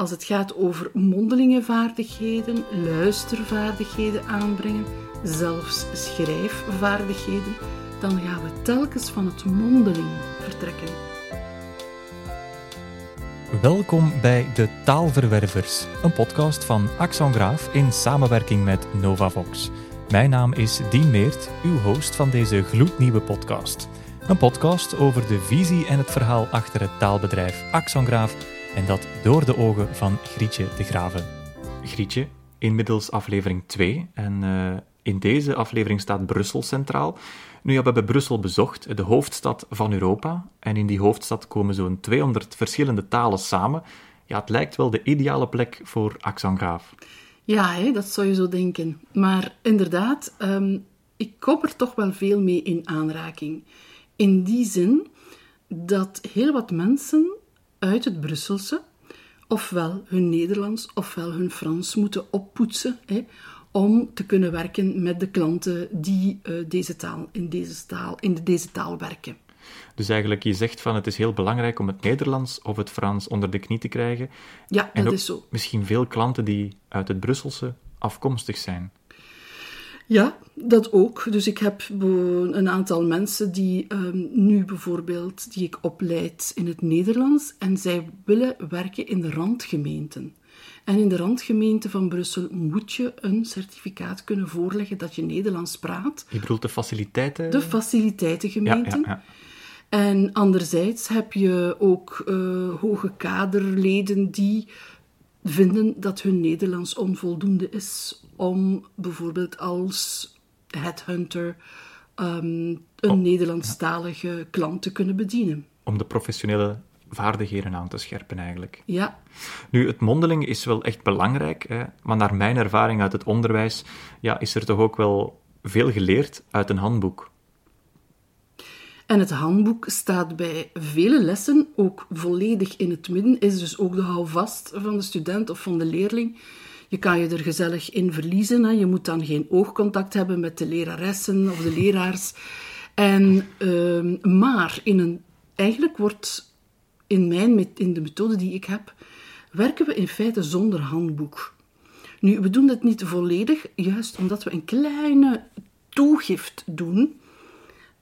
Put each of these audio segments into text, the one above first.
als het gaat over mondelinge vaardigheden, luistervaardigheden aanbrengen, zelfs schrijfvaardigheden, dan gaan we telkens van het mondeling vertrekken. Welkom bij De Taalverwervers, een podcast van Axon Graaf in samenwerking met Novavox. Mijn naam is Dien Meert, uw host van deze gloednieuwe podcast. Een podcast over de visie en het verhaal achter het taalbedrijf Axon Graaf en dat door de ogen van Grietje de Graven. Grietje, inmiddels aflevering 2 en uh, in deze aflevering staat Brussel centraal. Nu, ja, we hebben Brussel bezocht, de hoofdstad van Europa. En in die hoofdstad komen zo'n 200 verschillende talen samen. Ja, het lijkt wel de ideale plek voor Axon Graaf. Ja, hè, dat zou je zo denken. Maar inderdaad, um, ik kom er toch wel veel mee in aanraking. In die zin dat heel wat mensen uit het Brusselse ofwel hun Nederlands ofwel hun Frans moeten oppoetsen hè, om te kunnen werken met de klanten die uh, deze taal, in, deze taal, in deze taal werken. Dus eigenlijk, je zegt van het is heel belangrijk om het Nederlands of het Frans onder de knie te krijgen. Ja, dat is zo. Misschien veel klanten die uit het Brusselse afkomstig zijn. Ja, dat ook. Dus ik heb een aantal mensen die um, nu bijvoorbeeld, die ik opleid in het Nederlands, en zij willen werken in de randgemeenten. En in de randgemeente van Brussel moet je een certificaat kunnen voorleggen dat je Nederlands praat. Je bedoelt de faciliteiten? De faciliteitengemeenten. Ja, ja, ja. En anderzijds heb je ook uh, hoge kaderleden die vinden dat hun Nederlands onvoldoende is om bijvoorbeeld als headhunter um, een oh, Nederlandstalige klant te kunnen bedienen. Om de professionele vaardigheden aan te scherpen eigenlijk. Ja. Nu, het mondeling is wel echt belangrijk, hè, maar naar mijn ervaring uit het onderwijs ja, is er toch ook wel veel geleerd uit een handboek. En het handboek staat bij vele lessen ook volledig in het midden, is dus ook de houvast van de student of van de leerling. Je kan je er gezellig in verliezen. Je moet dan geen oogcontact hebben met de leraressen of de leraars. En, uh, maar in een, eigenlijk wordt in, mijn, in de methode die ik heb, werken we in feite zonder handboek. Nu, we doen dat niet volledig, juist omdat we een kleine toegift doen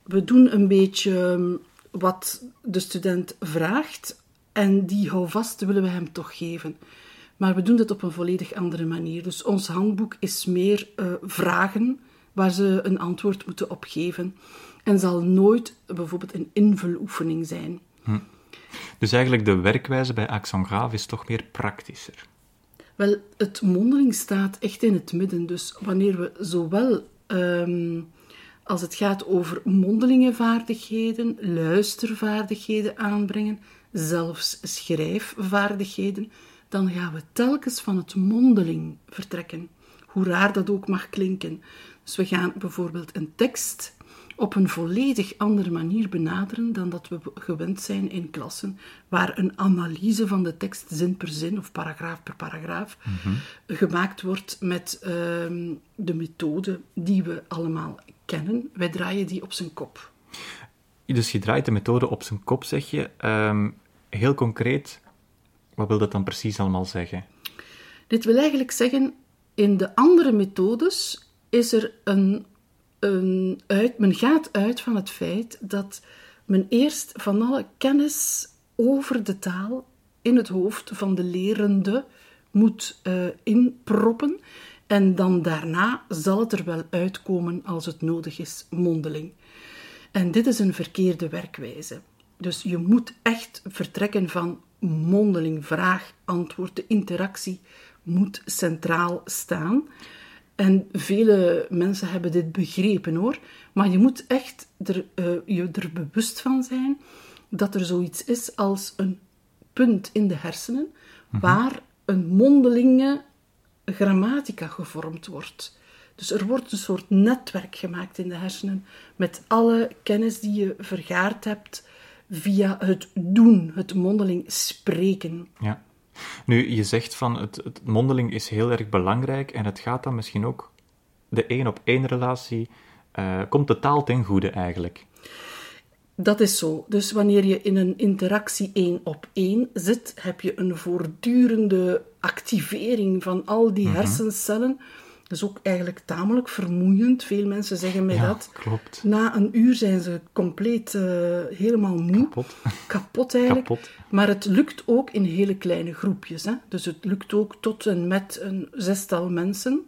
we doen een beetje ehm, wat de student vraagt en die houvast willen we hem toch geven. Maar we doen dit op een volledig andere manier. Dus ons handboek is meer uh, vragen waar ze een antwoord moeten op geven en zal nooit bijvoorbeeld een invuloefening zijn. Hm. Dus eigenlijk de werkwijze bij Axon Graaf is toch meer praktischer? Wel, het mondeling staat echt in het midden. Dus wanneer we zowel um, als het gaat over mondelinge vaardigheden, luistervaardigheden aanbrengen, zelfs schrijfvaardigheden, dan gaan we telkens van het mondeling vertrekken. Hoe raar dat ook mag klinken. Dus we gaan bijvoorbeeld een tekst op een volledig andere manier benaderen dan dat we gewend zijn in klassen, waar een analyse van de tekst zin per zin of paragraaf per paragraaf mhm. gemaakt wordt met uh, de methode die we allemaal kennen. Wij draaien die op zijn kop. Dus je draait de methode op zijn kop, zeg je. Um, heel concreet, wat wil dat dan precies allemaal zeggen? Dit wil eigenlijk zeggen, in de andere methodes is er een, een uit, men gaat uit van het feit dat men eerst van alle kennis over de taal in het hoofd van de lerende moet uh, inproppen. En dan daarna zal het er wel uitkomen als het nodig is, mondeling. En dit is een verkeerde werkwijze. Dus je moet echt vertrekken van mondeling, vraag, antwoord. De interactie moet centraal staan. En vele mensen hebben dit begrepen hoor. Maar je moet echt er, uh, je er bewust van zijn dat er zoiets is als een punt in de hersenen mhm. waar een mondelinge grammatica gevormd wordt. Dus er wordt een soort netwerk gemaakt in de hersenen met alle kennis die je vergaard hebt via het doen, het mondeling spreken. Ja. Nu, je zegt van het, het mondeling is heel erg belangrijk en het gaat dan misschien ook de één op één relatie, uh, komt de taal ten goede eigenlijk? Dat is zo. Dus wanneer je in een interactie één op één zit, heb je een voortdurende activering van al die hersencellen. Dat is ook eigenlijk tamelijk vermoeiend. Veel mensen zeggen mij Ja, dat. klopt. Na een uur zijn ze compleet eh, helemaal moe. Kapot. Kapot eigenlijk. Kapot. Maar het lukt ook in hele kleine groepjes. Hè? Dus het lukt ook tot en met een zestal mensen.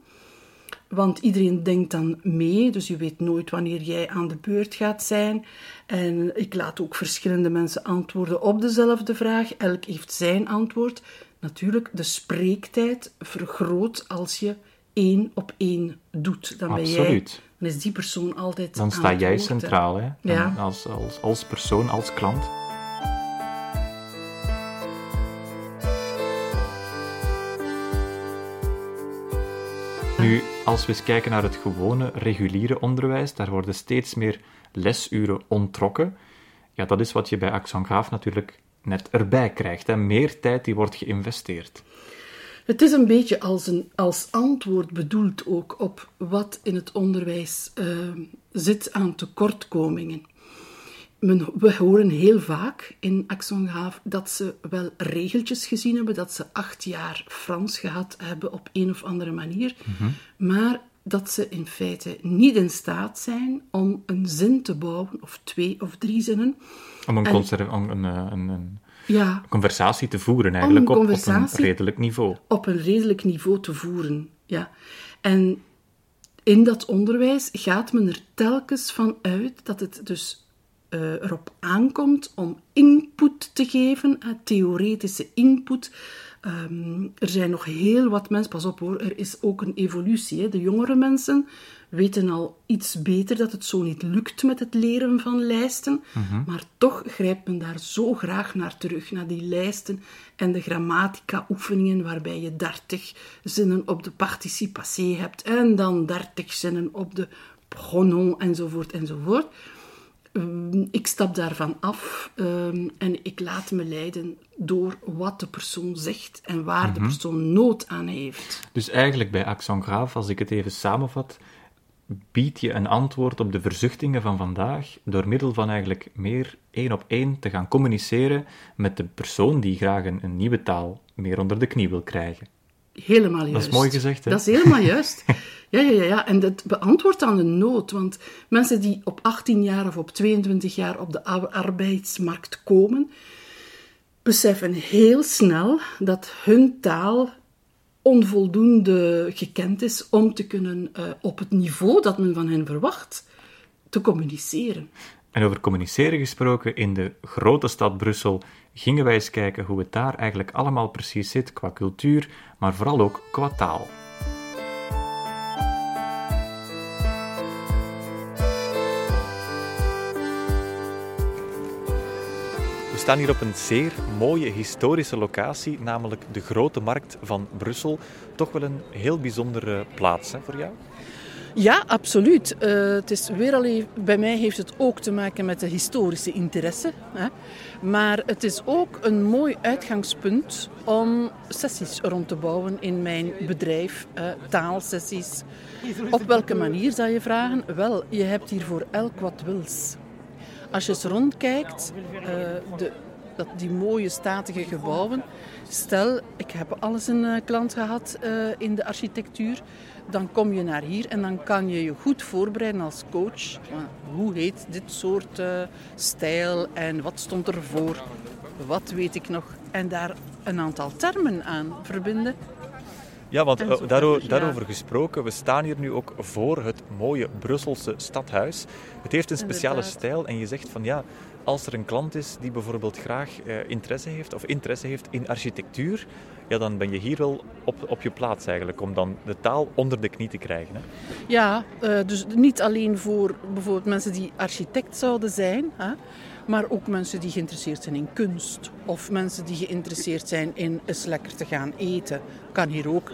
Want iedereen denkt dan mee, dus je weet nooit wanneer jij aan de beurt gaat zijn. En ik laat ook verschillende mensen antwoorden op dezelfde vraag. Elk heeft zijn antwoord. Natuurlijk, de spreektijd vergroot als je één op één doet. Dan ben jij, Absoluut. dan is die persoon altijd Dan sta jij woord, centraal, hè? Ja. Als, als, als persoon, als klant. Nu, als we eens kijken naar het gewone, reguliere onderwijs, daar worden steeds meer lesuren onttrokken. Ja, dat is wat je bij Axon Graaf natuurlijk net erbij krijgt. Hè? Meer tijd die wordt geïnvesteerd. Het is een beetje als, een, als antwoord bedoeld ook op wat in het onderwijs eh, zit aan tekortkomingen. Men, we horen heel vaak in Axon Graaf dat ze wel regeltjes gezien hebben, dat ze acht jaar Frans gehad hebben op een of andere manier, maar dat ze in feite niet in staat zijn om een zin te bouwen, of twee of drie zinnen. Om een, En- om een, eh, een, een Ja, conversatie te voeren, eigenlijk, op, een redelijk niveau. op een redelijk niveau te voeren. Ja. En in dat onderwijs gaat men er telkens van uit dat het dus eh, erop aankomt om input te geven, eh, theoretische input. Ehm, er zijn nog heel wat mensen, pas op hoor, er is ook een evolutie. Hè. De jongere mensen weten al iets beter dat het zo niet lukt met het leren van lijsten, maar toch grijpt men daar zo graag naar terug, naar die lijsten en de grammatica-oefeningen waarbij je 30 zinnen op de participatie hebt en dan 30 zinnen op de pronom enzovoort enzovoort. Ehm, Ik stap daarvan af ehm, en ik laat me leiden door wat de persoon zegt en waar de persoon nood aan heeft. Dus eigenlijk bij Axon Graaf, als ik het even samenvat, bied je een antwoord op de verzuchtingen van vandaag door middel van eigenlijk meer één op één te gaan communiceren met de persoon die graag een, een nieuwe taal meer onder de knie wil krijgen. Helemaal juist. Dat is mooi gezegd, hè? Dat is helemaal juist. Ja, ja, ja, ja. En dat beantwoordt aan de nood. Want mensen die op 18 jaar of op 22 jaar op de ar- arbeidsmarkt komen, beseffen heel snel dat hun taal onvoldoende gekend is om te kunnen eh, op het niveau dat men van hen verwacht te communiceren. En over communiceren gesproken, in de grote stad Brussel gingen wij eens kijken hoe het daar eigenlijk allemaal precies zit qua cultuur, maar vooral ook qua taal. Staan hier op een zeer mooie historische locatie, namelijk de Grote Markt van Brussel. Toch wel een heel bijzondere plaats hè, voor jou? Ja, absoluut. Eh, het is weer al bij mij heeft het ook te maken met de historische interesse. Hè. Maar het is ook een mooi uitgangspunt om sessies rond te bouwen in mijn bedrijf. eh, taalsessies. Op welke manier zou je vragen? Wel, je hebt hier voor elk wat wils. Als je eens rondkijkt, eh, de, dat, die mooie statige gebouwen. Stel, ik heb alles een eh, klant gehad eh, in de architectuur. Dan kom je naar hier en dan kan je je goed voorbereiden als coach. Hoe heet dit soort stijl en wat stond ervoor? Wat weet ik nog? En daar een aantal termen aan verbinden. Ja, want eh, daarover gesproken, we staan hier nu ook voor het mooie Brusselse stadhuis. Het heeft een speciale Inderdaad. stijl en je zegt van ja, als er een klant is die bijvoorbeeld graag eh, interesse heeft of interesse heeft in architectuur, ja, dan ben je hier wel op, op je plaats eigenlijk om dan de taal onder de knie te krijgen. Hè? Ja, eh, dus niet alleen voor bijvoorbeeld mensen die architect zouden zijn, hè, maar ook mensen die geïnteresseerd zijn in kunst. Of mensen die geïnteresseerd zijn in eens lekker te gaan eten. Kan hier ook.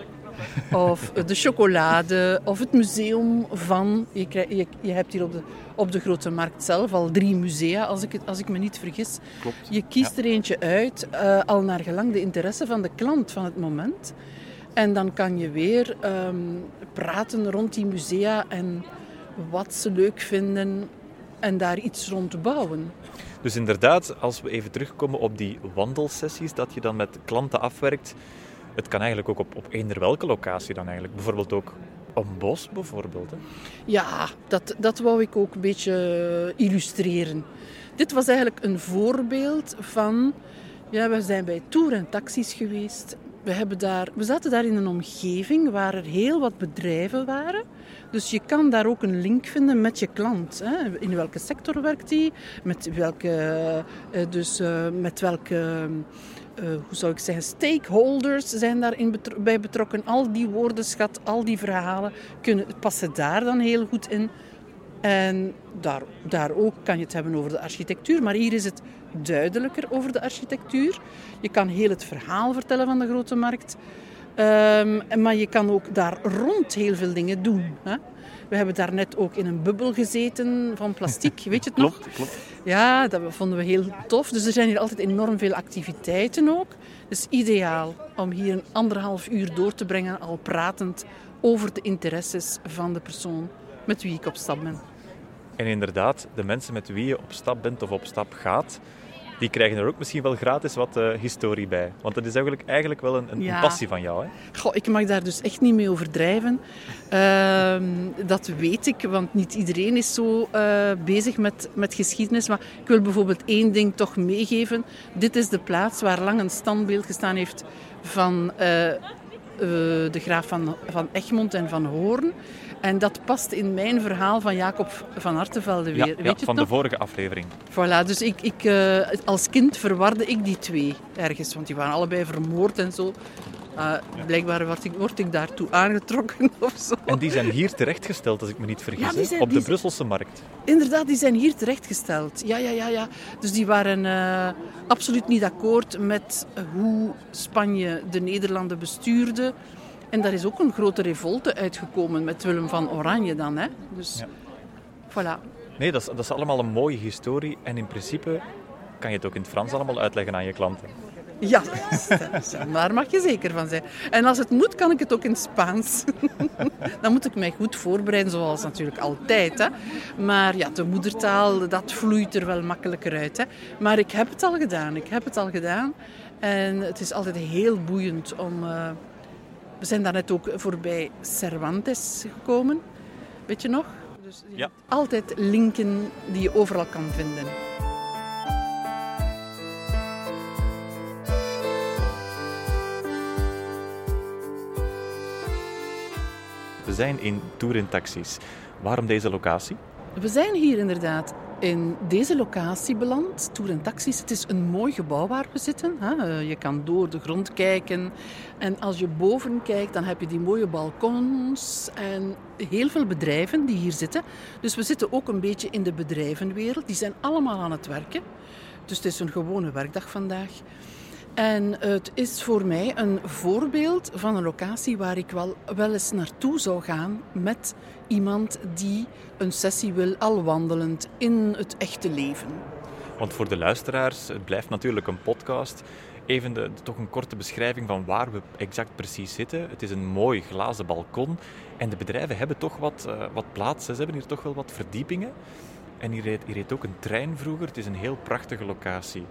Of de chocolade, of het museum van. Je, krijg- je, je hebt hier op de, op de Grote Markt zelf al drie musea, als ik, het, als ik me niet vergis. Klopt. Je kiest er eentje uit, eh, al naar gelang de interesse van de klant van het moment. En dan kan je weer ehm, praten rond die musea en wat ze leuk vinden. En daar iets rond te bouwen. Dus inderdaad, als we even terugkomen op die wandelsessies dat je dan met klanten afwerkt, het kan eigenlijk ook op, op eender welke locatie dan eigenlijk. Bijvoorbeeld ook een bos bijvoorbeeld. Hè? Ja, dat, dat wou ik ook een beetje illustreren. Dit was eigenlijk een voorbeeld van... Ja, we zijn bij tour en taxis geweest. We, hebben daar, we zaten daar in een omgeving waar er heel wat bedrijven waren. Dus je kan daar ook een link vinden met je klant. Hè. In welke sector werkt die? Met welke, eh, dus, uh, met welke uh, hoe zou ik zeggen, stakeholders zijn daarin bij betrokken. Al die woordenschat, al die verhalen kunnen, passen daar dan heel goed in. En daar, daar ook kan je het hebben over de architectuur, maar hier is het duidelijker over de architectuur. Je kan heel het verhaal vertellen van de grote markt. Um, maar je kan ook daar rond heel veel dingen doen. Hè? We hebben daar net ook in een bubbel gezeten van plastic, weet je het nog? Klopt, klopt. Ja, dat vonden we heel tof. Dus er zijn hier altijd enorm veel activiteiten ook. Dus ideaal om hier een anderhalf uur door te brengen, al pratend over de interesses van de persoon met wie ik op stap ben. En inderdaad, de mensen met wie je op stap bent of op stap gaat, die krijgen er ook misschien wel gratis wat uh, historie bij. Want dat is eigenlijk, eigenlijk wel een, een, Ja. passie van jou. Hè? Goh, ik mag daar dus echt niet mee overdrijven. Ehm, dat weet ik, want niet iedereen is zo eh, bezig met, met geschiedenis. Maar ik wil bijvoorbeeld één ding toch meegeven. Dit is de plaats waar lang een standbeeld gestaan heeft van eh, de graaf van, van Egmond en van Hoorn. En dat past in mijn verhaal van Jacob van Artevelde weer. Ja, Weet ja, je van de vorige aflevering. Voilà, dus ik, ik, eh, als kind verwarde ik die twee ergens, want die waren allebei vermoord en zo. Uh, Blijkbaar word ik, word ik daartoe aangetrokken of zo. En die zijn hier terechtgesteld, als ik me niet vergis, Ja, zijn- op de Brusselse markt. Inderdaad, die zijn hier terechtgesteld. Ja, ja, ja, ja. Dus die waren eh, absoluut niet akkoord met hoe Spanje de Nederlanden bestuurde. En daar is ook een grote revolte uitgekomen met Willem van Oranje dan. Hè? Dus Ja. voilà. Nee, dat is, dat is allemaal een mooie historie. En in principe kan je het ook in het Frans allemaal uitleggen aan je klanten. Ja, daar mag je zeker van zijn. En als het moet, kan ik het ook in Spaans. Dan moet ik mij goed voorbereiden, zoals natuurlijk altijd. Hè. Maar ja, de moedertaal, dat vloeit er wel makkelijker uit. Hè. Maar ik heb het al gedaan. Ik heb het al gedaan. En het is altijd heel boeiend om... eh, we zijn daarnet ook voorbij Cervantes gekomen. Weet je nog? Dus je Ja. altijd linken die je overal kan vinden. Zijn in Tour in Taxis. Waarom deze locatie? We zijn hier inderdaad in deze locatie beland, Tour en Taxis. Het is een mooi gebouw waar we zitten. Eh, Je kan door de grond kijken. En als je boven kijkt, dan heb je die mooie balkons en heel veel bedrijven die hier zitten. Dus we zitten ook een beetje in de bedrijvenwereld. Die zijn allemaal aan het werken. Dus het is een gewone werkdag vandaag. En het is voor mij een voorbeeld van een locatie waar ik wel, wel eens naartoe zou gaan met iemand die een sessie wil, al wandelend in het echte leven. Want voor de luisteraars, het blijft natuurlijk een podcast. Even de, toch een korte beschrijving van waar we exact precies zitten. Het is een mooi glazen balkon. En de bedrijven hebben toch wat, eh, wat plaats. Ze hebben hier toch wel wat verdiepingen. En hier reed, hier reed ook een trein vroeger. Het is een heel prachtige locatie.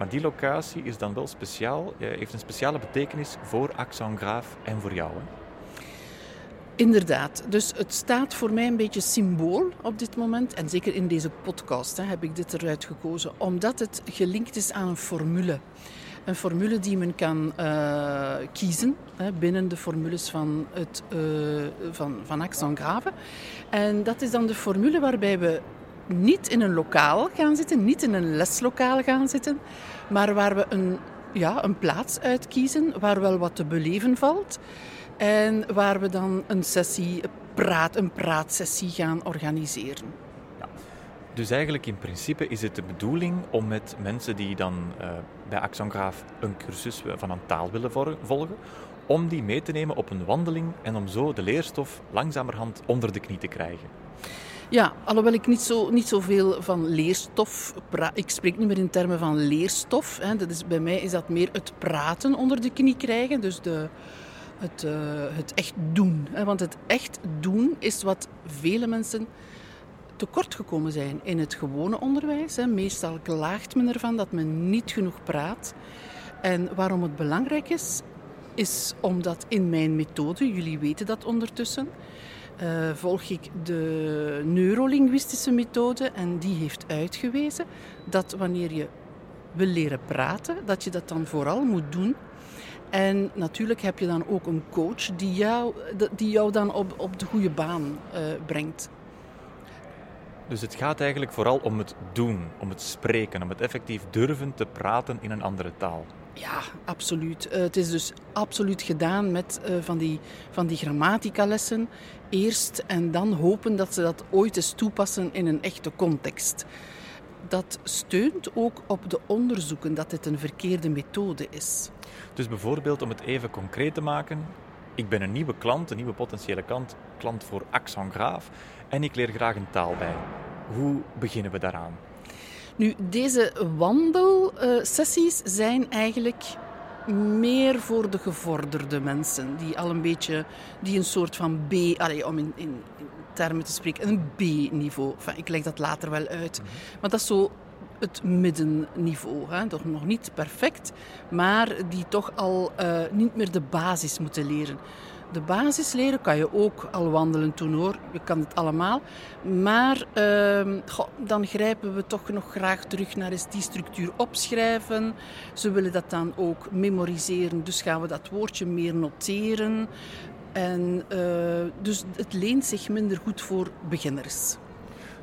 Maar die locatie is dan wel speciaal, eh, heeft een speciale betekenis voor Axan Graaf en voor jou. Hè? Inderdaad, dus het staat voor mij een beetje symbool op dit moment. En zeker in deze podcast hè, heb ik dit eruit gekozen, omdat het gelinkt is aan een formule. Een formule die men kan eh, kiezen hè, binnen de formules van, het, eh van, van Axon. En dat is dan de formule waarbij we niet in een lokaal gaan zitten, niet in een leslokaal gaan zitten, maar waar we een, ja, een plaats uitkiezen waar wel wat te beleven valt. En waar we dan een sessie, praat, een praatsessie gaan organiseren. Dus eigenlijk in principe is het de bedoeling om met mensen die dan eh, bij Axon Graaf een cursus van een taal willen volgen, om die mee te nemen op een wandeling en om zo de leerstof langzamerhand onder de knie te krijgen. Ja, alhoewel ik niet, zo, niet zoveel van leerstof... pra- ik spreek niet meer in termen van leerstof. Hè. Dat is, bij mij is dat meer het praten onder de knie krijgen. Dus de, het, eh, het echt doen. Hè. Want het echt doen is wat vele mensen tekort gekomen zijn in het gewone onderwijs. Hè. Meestal klaagt men ervan dat men niet genoeg praat. En waarom het belangrijk is, is omdat in mijn methode, jullie weten dat ondertussen, uh, volg ik de neurolinguïstische methode en die heeft uitgewezen dat wanneer je wil leren praten, dat je dat dan vooral moet doen. En natuurlijk heb je dan ook een coach die jou, die jou dan op, op de goede baan uh, brengt. Dus het gaat eigenlijk vooral om het doen, om het spreken, om het effectief durven te praten in een andere taal. Ja, absoluut. Uh, het is dus absoluut gedaan met uh, van die, van die grammaticalessen eerst en dan hopen dat ze dat ooit eens toepassen in een echte context. Dat steunt ook op de onderzoeken dat dit een verkeerde methode is. Dus bijvoorbeeld om het even concreet te maken, ik ben een nieuwe klant, een nieuwe potentiële klant, klant voor Accent Graaf en ik leer graag een taal bij. Hoe beginnen we daaraan? Nu, deze wandelsessies zijn eigenlijk meer voor de gevorderde mensen. Die al een beetje, die een soort van B, allee, om in, in, termen te spreken, een B-niveau. Enfin, ik leg dat later wel uit. Mhm. Maar dat is zo het middenniveau. Hè? Toch nog niet perfect, maar die toch al uh, niet meer de basis moeten leren. De basis leren kan je ook al wandelen toen hoor. Je kan het allemaal. Maar goh, dan grijpen we toch nog graag terug naar eens die structuur opschrijven. Ze willen dat dan ook memoriseren, dus gaan we dat woordje meer noteren. En, uh, dus het leent zich minder goed voor beginners.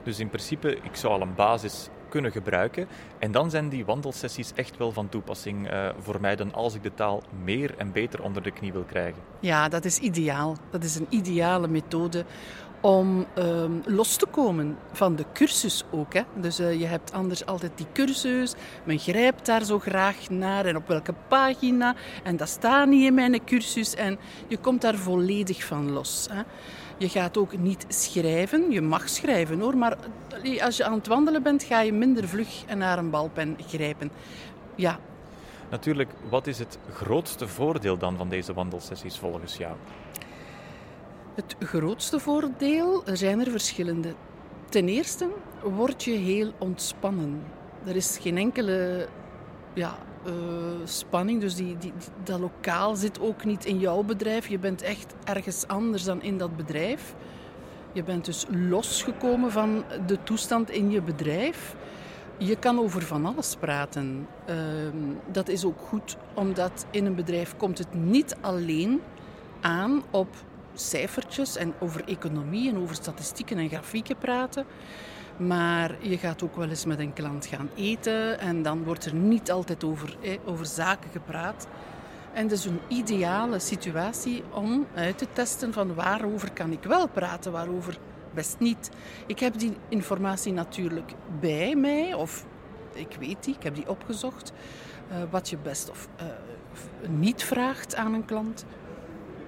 Dus in principe, ik zou al een basis kunnen gebruiken. En dan zijn die wandelsessies echt wel van toepassing uh, voor mij dan als ik de taal meer en beter onder de knie wil krijgen. Ja, dat is ideaal. Dat is een ideale methode om uh, los te komen van de cursus ook. Hè. Dus uh, je hebt anders altijd die cursus, men grijpt daar zo graag naar en op welke pagina. En dat staat niet in mijn cursus en je komt daar volledig van los. Hè. Je gaat ook niet schrijven. Je mag schrijven hoor, maar als je aan het wandelen bent, ga je minder vlug naar een balpen grijpen. Ja. Natuurlijk, wat is het grootste voordeel dan van deze wandelsessies volgens jou? Het grootste voordeel, er zijn er verschillende. Ten eerste word je heel ontspannen. Er is geen enkele ja, uh, spanning. Dus die, die, dat lokaal zit ook niet in jouw bedrijf. Je bent echt ergens anders dan in dat bedrijf. Je bent dus losgekomen van de toestand in je bedrijf. Je kan over van alles praten. Uh, dat is ook goed, omdat in een bedrijf komt het niet alleen aan op cijfertjes en over economie en over statistieken en grafieken praten. Maar je gaat ook wel eens met een klant gaan eten en dan wordt er niet altijd over, over zaken gepraat. En dat is een ideale situatie om uit te testen van waarover kan ik wel praten, waarover best niet. Ik heb die informatie natuurlijk bij mij, of ik weet die, ik heb die opgezocht. Uh, wat je best of uh, niet vraagt aan een klant.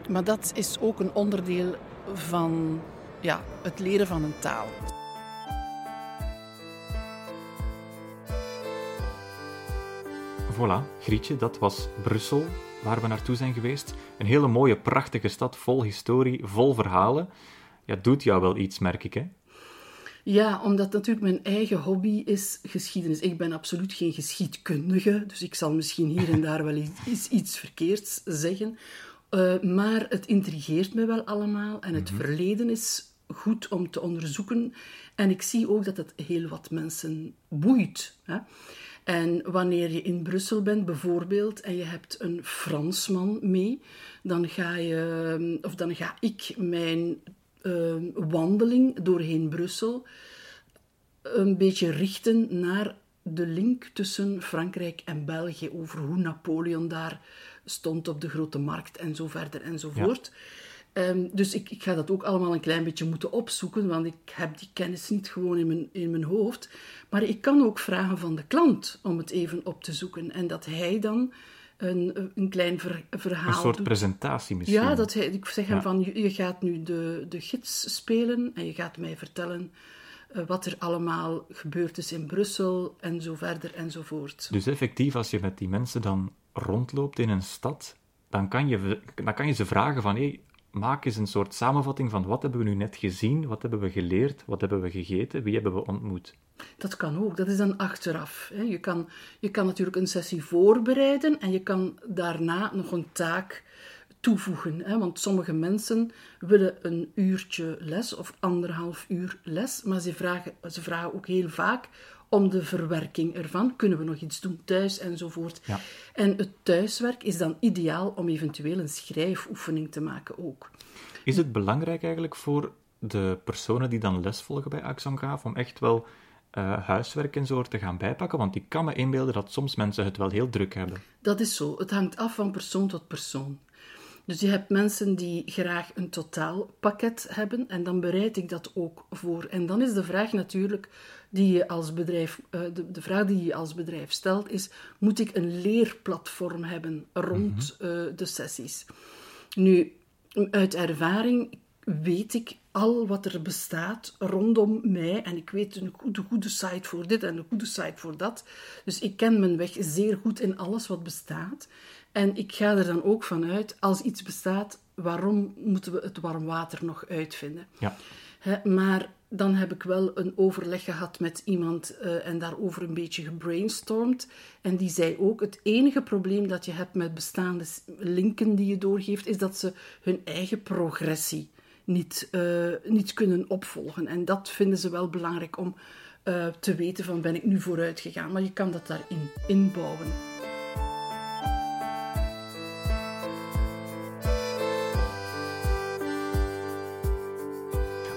Maar dat is ook een onderdeel van ja, het leren van een taal. Voilà, Grietje, dat was Brussel, waar we naartoe zijn geweest. Een hele mooie, prachtige stad, vol historie, vol verhalen. Ja, doet jou wel iets, merk ik, hè? Ja, omdat natuurlijk mijn eigen hobby is geschiedenis. Ik ben absoluut geen geschiedkundige, dus ik zal misschien hier en daar wel iets, iets verkeerds zeggen. Uh, maar het intrigeert me wel allemaal en het mhm. verleden is goed om te onderzoeken. En ik zie ook dat het heel wat mensen boeit. Hè? En wanneer je in Brussel bent bijvoorbeeld en je hebt een Fransman mee, dan ga, je, of dan ga ik mijn uh, wandeling doorheen Brussel een beetje richten naar de link tussen Frankrijk en België over hoe Napoleon daar stond op de grote markt en zo verder en zo Ehm, dus ik, ik, ga dat ook allemaal een klein beetje moeten opzoeken, want ik heb die kennis niet gewoon in mijn, in mijn hoofd. Maar ik kan ook vragen van de klant om het even op te zoeken. En dat hij dan een, een klein verhaal Een soort presentatie misschien. Ja, dat hij, ik zeg hem van, je, gaat nu de, de gids spelen en je gaat mij vertellen uh, wat er allemaal gebeurd is in Brussel en zo verder enzovoort. Dus effectief, als je met die mensen dan rondloopt in een stad, dan kan je, dan kan je ze vragen van, hey, maak eens een soort samenvatting van wat hebben we nu net gezien, wat hebben we geleerd, wat hebben we gegeten, wie hebben we ontmoet. Dat kan ook, dat is dan achteraf. Je, kan, je kan natuurlijk een sessie voorbereiden en je kan daarna nog een taak toevoegen. Hè? Want sommige mensen willen een uurtje les of anderhalf uur les, maar ze vragen, ze vragen ook heel vaak om de verwerking ervan. Kunnen we nog iets doen thuis enzovoort. Ja. En het thuiswerk is dan ideaal om eventueel een schrijfoefening te maken ook. Is het belangrijk eigenlijk voor de personen die dan les volgen bij Axongraaf om echt wel uh, huiswerk en zo te gaan bijpakken? Want ik kan me inbeelden dat soms mensen het wel heel druk hebben. Dat is zo. Het hangt af van persoon tot persoon. Dus je hebt mensen die graag een totaalpakket hebben en dan bereid ik dat ook voor. En dan is de vraag natuurlijk die je als bedrijf, uh, de, de, vraag die je als bedrijf stelt is, moet ik een leerplatform hebben rond uh, de sessies? Nu, uit ervaring weet ik al wat er bestaat rondom mij. En ik weet een goede, goede site voor dit en een goede site voor dat. Dus ik ken mijn weg zeer goed in alles wat bestaat. En ik ga er dan ook vanuit, als iets bestaat, waarom moeten we het warm water nog uitvinden? Ja. maar dan heb ik wel een overleg gehad met iemand uh, en daarover een beetje gebrainstormd. En die zei ook: het enige probleem dat je hebt met bestaande linken die je doorgeeft, is dat ze hun eigen progressie niet, uh, niet kunnen opvolgen. En dat vinden ze wel belangrijk om uh, te weten: van ben ik nu vooruit gegaan? Maar je kan dat daarin inbouwen.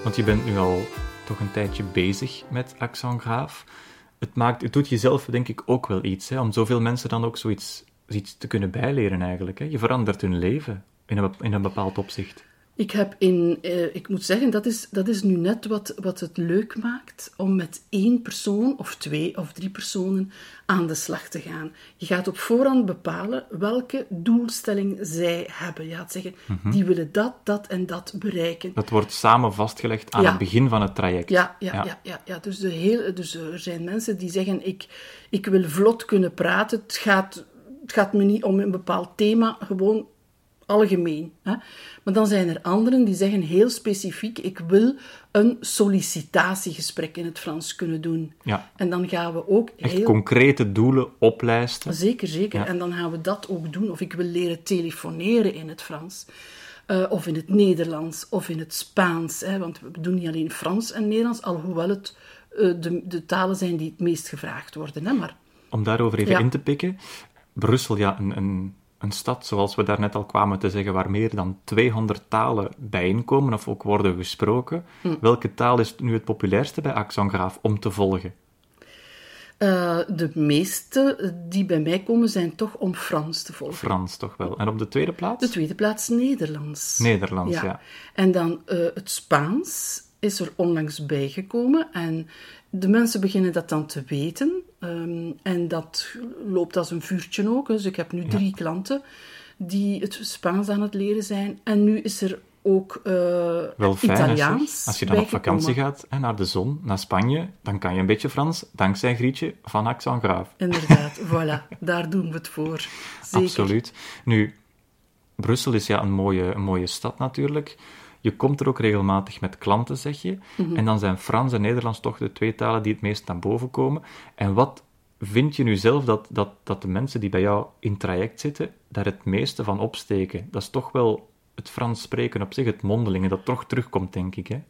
Want je bent nu al toch een tijdje bezig met Accent Graaf. Het, maakt, het doet jezelf denk ik ook wel iets, hè, om zoveel mensen dan ook zoiets iets te kunnen bijleren eigenlijk. Hè. Je verandert hun leven in een, in een bepaald opzicht. Ik heb in, eh, ik moet zeggen, dat is, dat is nu net wat, wat het leuk maakt om met één persoon of twee of drie personen aan de slag te gaan. Je gaat op voorhand bepalen welke doelstelling zij hebben. Je gaat zeggen, Mhm. die willen dat, dat en dat bereiken. Dat wordt samen vastgelegd aan Ja. het begin van het traject. Ja, ja, Ja. ja. ja, ja. Dus, de heel, dus er zijn mensen die zeggen, ik, ik wil vlot kunnen praten. Het gaat, het gaat me niet om een bepaald thema, gewoon algemeen. Hè? Maar dan zijn er anderen die zeggen heel specifiek, ik wil een sollicitatiegesprek in het Frans kunnen doen. Ja. En dan gaan we ook Echt heel... concrete doelen oplijsten. Zeker, zeker. Ja. En dan gaan we dat ook doen. Of ik wil leren telefoneren in het Frans. Eh, of in het Nederlands. Of in het Spaans. Hè, want we doen niet alleen Frans en Nederlands. Alhoewel het eh, de, de talen zijn die het meest gevraagd worden. Hè, maar Om daarover even Ja. in te pikken. Brussel, ja, een, een, een stad, zoals we daarnet al kwamen te zeggen, waar meer dan 200 talen bijeenkomen of ook worden gesproken. Hm. Welke taal is nu het populairste bij Accent Graaf om te volgen? eh, de meeste die bij mij komen zijn toch om Frans te volgen. Frans toch wel. En op de tweede plaats? De tweede plaats Nederlands. Nederlands, ja. En dan eh, het Spaans is er onlangs bijgekomen. En de mensen beginnen dat dan te weten. Ehm, en dat loopt als een vuurtje ook. Dus ik heb nu drie klanten die het Spaans aan het leren zijn. En nu is er ook eh, Wel fijn, Italiaans. Als je dan op vakantie gaat hè, naar de zon, naar Spanje, dan kan je een beetje Frans, dankzij Grietje van Accent Graaf. Inderdaad, voilà. Daar doen we het voor. Zeker. Absoluut. Nu, Brussel is ja een mooie, een mooie stad natuurlijk. Je komt er ook regelmatig met klanten, zeg je. Mhm. En dan zijn Frans en Nederlands toch de twee talen die het meest naar boven komen. En wat vind je nu zelf dat, dat, dat de mensen die bij jou in traject zitten, daar het meeste van opsteken? Dat is toch wel het Frans spreken op zich, het mondelingen, dat toch terugkomt, denk ik. Hè?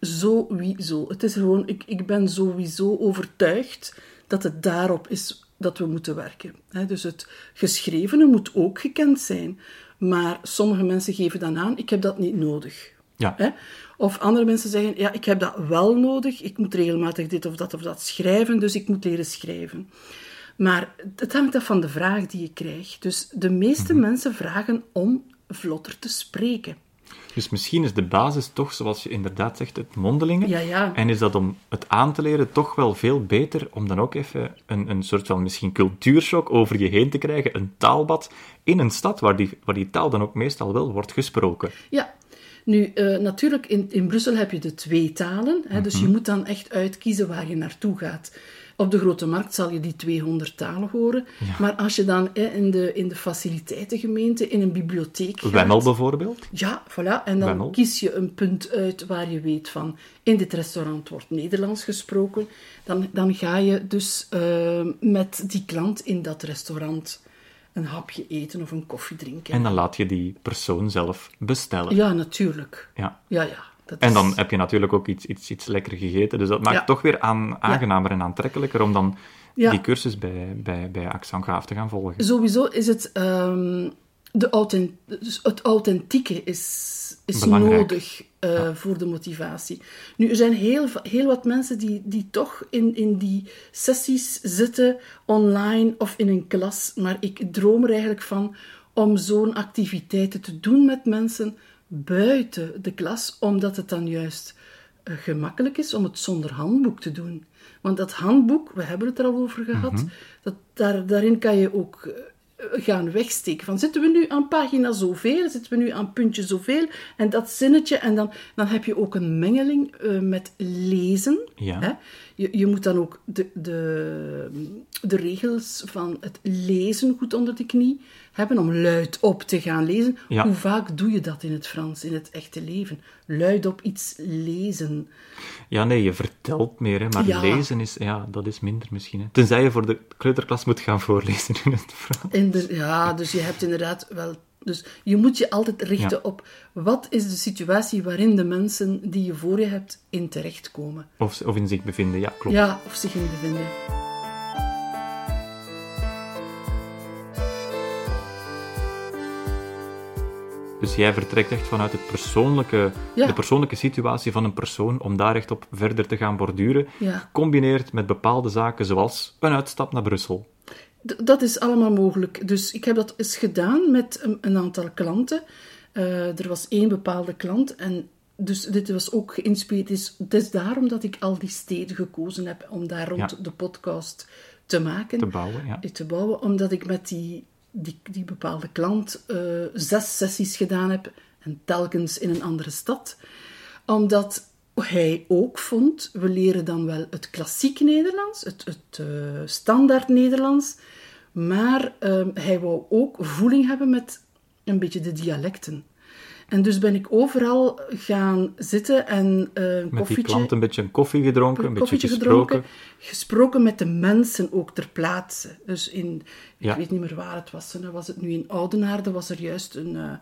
Sowieso. Het is gewoon, ik, ik ben sowieso overtuigd dat het daarop is dat we moeten werken. dus het geschrevene moet ook gekend zijn. Maar sommige mensen geven dan aan, ik heb dat niet nodig. Ja. Hè? Of andere mensen zeggen, ja, ik heb dat wel nodig. Ik moet regelmatig dit of dat of dat schrijven, dus ik moet leren schrijven. Maar het hangt af van de vraag die je krijgt. Dus de meeste Mhm. mensen vragen om vlotter te spreken. Dus misschien is de basis toch, zoals je inderdaad zegt, het mondelingen. Ja, ja. En is dat om het aan te leren toch wel veel beter om dan ook even een, een soort van misschien cultuurshock over je heen te krijgen, een taalbad in een stad waar die, waar die taal dan ook meestal wel wordt gesproken. Ja, nu eh, natuurlijk in, in Brussel heb je de twee talen, hè, dus je moet dan echt uitkiezen waar je naartoe gaat. Op de grote markt zal je die 200 talen horen. Maar als je dan hè, in, de, in de faciliteitengemeente, in een bibliotheek gaat... Wemmel bijvoorbeeld? Ja, voilà. En dan Wemmel. kies je een punt uit waar je weet van... In dit restaurant wordt Nederlands gesproken. Dan, dan ga je dus eh, met die klant in dat restaurant een hapje eten of een koffie drinken. En dan laat je die persoon zelf bestellen. Ja, natuurlijk. Ja. Ja, ja. Dat En is- dan heb je natuurlijk ook iets, iets, iets lekker gegeten. Dus dat maakt Ja. toch weer aan, aangenamer en aantrekkelijker om dan Ja. die cursus bij, bij, bij Accent te gaan volgen. Sowieso is het... ehm, de authent, dus het authentieke is, is Belangrijk. nodig eh, voor de motivatie. Nu, er zijn heel, heel wat mensen die, die toch in, in die sessies zitten, online of in een klas. Maar ik droom er eigenlijk van om zo'n activiteiten te doen met mensen buiten de klas, omdat het dan juist eh, gemakkelijk is om het zonder handboek te doen. Want dat handboek, we hebben het er al over gehad, dat, daar, daarin kan je ook eh, gaan wegsteken. Van zitten we nu aan pagina zoveel, zitten we nu aan puntje zoveel, en dat zinnetje, en dan, dan heb je ook een mengeling eh, met lezen. Ja. Hè? Je, je moet dan ook de, de, de regels van het lezen goed onder de knie hebben, om luidop te gaan lezen. Ja. Hoe vaak doe je dat in het Frans, in het echte leven? Luidop iets lezen. Ja, nee, je vertelt meer, hè, maar Ja. lezen is, ja, dat is minder misschien. Hè. Tenzij je voor de kleuterklas moet gaan voorlezen in het Frans. In de, ja, dus je hebt inderdaad wel. Dus je moet je altijd richten Ja. op wat is de situatie waarin de mensen die je voor je hebt in terechtkomen. Of, of in zich bevinden, ja, klopt. Ja, of zich in bevinden. Dus jij vertrekt echt vanuit het persoonlijke, Ja. de persoonlijke situatie van een persoon om daar echt op verder te gaan borduren, Ja. gecombineerd met bepaalde zaken zoals een uitstap naar Brussel. D- dat is allemaal mogelijk. Dus ik heb dat eens gedaan met een, een aantal klanten. Eh, er was één bepaalde klant en dus dit was ook geïnspireerd. Het is, het is daarom dat ik al die steden gekozen heb om daar rond Ja. de podcast te maken. te bouwen. Ja. te bouwen, omdat ik met die, die, die bepaalde klant eh, zes sessies gedaan heb en telkens in een andere stad. Omdat hij ook vond, we leren dan wel het klassiek Nederlands, het, het eh, standaard Nederlands, maar ehm, hij wou ook voeling hebben met een beetje de dialecten. En dus ben ik overal gaan zitten en een Met die koffietje klant een beetje een koffie gedronken, een beetje gesproken. gedronken, gesproken met de mensen ook ter plaatse. Dus in, Ja. ik weet niet meer waar het was, was het nu in Oudenaarde, was er juist een, eh,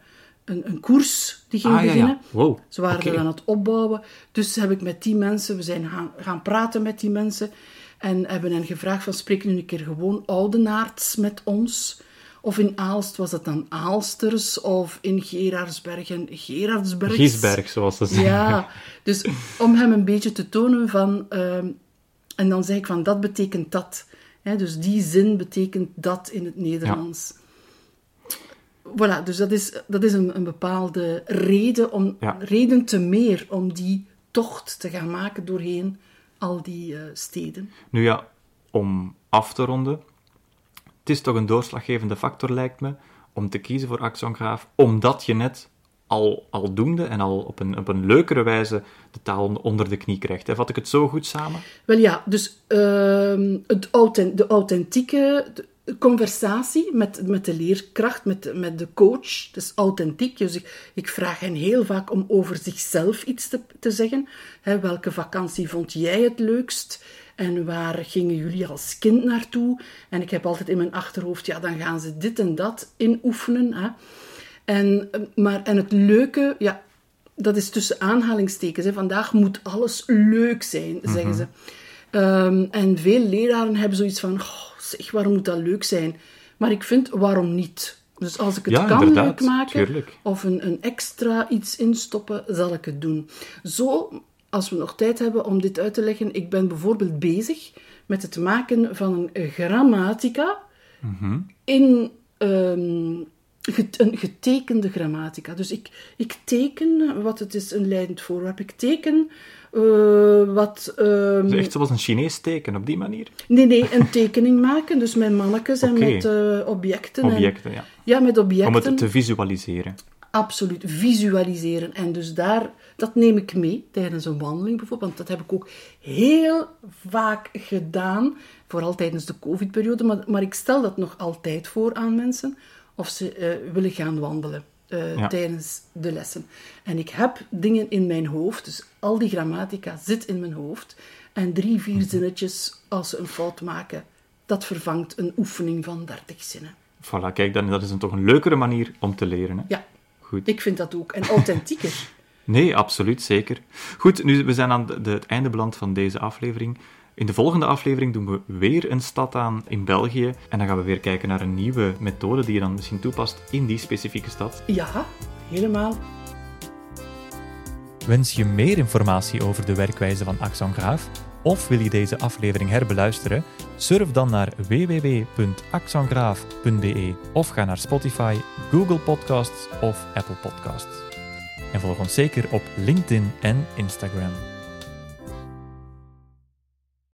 een, een koers die ging Ah, ja, ja. beginnen. Wow, Ze waren er aan het opbouwen. Dus heb ik met die mensen, we zijn gaan, gaan praten met die mensen en hebben hen gevraagd van spreek nu een keer gewoon Oudenaards met ons. Of in Aalst was het dan Aalsters, of in Gerardsbergen Gerardsbergs. Giesberg, zoals ze zeggen. Ja, dus om hem een beetje te tonen van... ehm, en dan zeg ik van, dat betekent dat. Hè, dus die zin betekent dat in het Nederlands. Voilà, dus dat is, dat is een, een bepaalde reden, om, Ja. reden te meer om die tocht te gaan maken doorheen al die eh, steden. Nu ja, om af te ronden. Het is toch een doorslaggevende factor, lijkt me, om te kiezen voor Accent Graaf, omdat je net al, al doende en al op een, op een leukere wijze de taal onder de knie krijgt. Vat ik het zo goed samen? Wel ja, dus ehm, het authent- de authentieke conversatie met, met de leerkracht, met, met de coach, dat is authentiek. Dus ik, ik vraag hen heel vaak om over zichzelf iets te, te zeggen. Hè, welke vakantie vond jij het leukst? En waar gingen jullie als kind naartoe? En ik heb altijd in mijn achterhoofd, ja, dan gaan ze dit en dat inoefenen. Hè. En, eh, maar, en het leuke, ja, dat is tussen aanhalingstekens. Hè. Vandaag moet alles leuk zijn, zeggen ze. Ehm, en veel leraren hebben zoiets van, "Oh, zeg, waarom moet dat leuk zijn? Maar ik vind, waarom niet? Dus als ik het Ja, kan leuk maken, tuurlijk. of een, een extra iets instoppen, zal ik het doen. Zo, als we nog tijd hebben om dit uit te leggen, ik ben bijvoorbeeld bezig met het maken van een grammatica in ehm, get- een getekende grammatica. Dus ik, ik teken wat het is, een leidend voorwerp. Ik teken eh, wat... ehm, Dus echt zoals een Chinees teken, op die manier. Nee, nee, een tekening maken. Dus met mannetjes en Oké. met eh, objecten. en- Objecten, ja. ja, met objecten. Om het te visualiseren. absoluut visualiseren. En dus daar, dat neem ik mee tijdens een wandeling bijvoorbeeld. Want dat heb ik ook heel vaak gedaan, vooral tijdens de COVID-periode. Maar, maar ik stel dat nog altijd voor aan mensen of ze eh, willen gaan wandelen. Uh, tijdens de lessen. En ik heb dingen in mijn hoofd, dus al die grammatica zit in mijn hoofd. En drie, vier mhm. zinnetjes als ze een fout maken, dat vervangt een oefening van dertig zinnen. Voilà, kijk, dan, dat is een toch een leukere manier om te leren. Hè? Ja, Goed. ik vind dat ook. En authentieker. nee, absoluut, zeker. Goed, nu, we zijn aan de, het einde beland van deze aflevering. In de volgende aflevering doen we weer een stad aan in België. En dan gaan we weer kijken naar een nieuwe methode die je dan misschien toepast in die specifieke stad. Ja, helemaal. Wens je meer informatie over de werkwijze van Axon Graaf? Of wil je deze aflevering herbeluisteren? Surf dan naar www.axongraaf.be of ga naar Spotify, Google Podcasts of Apple Podcasts. En volg ons zeker op LinkedIn en Instagram.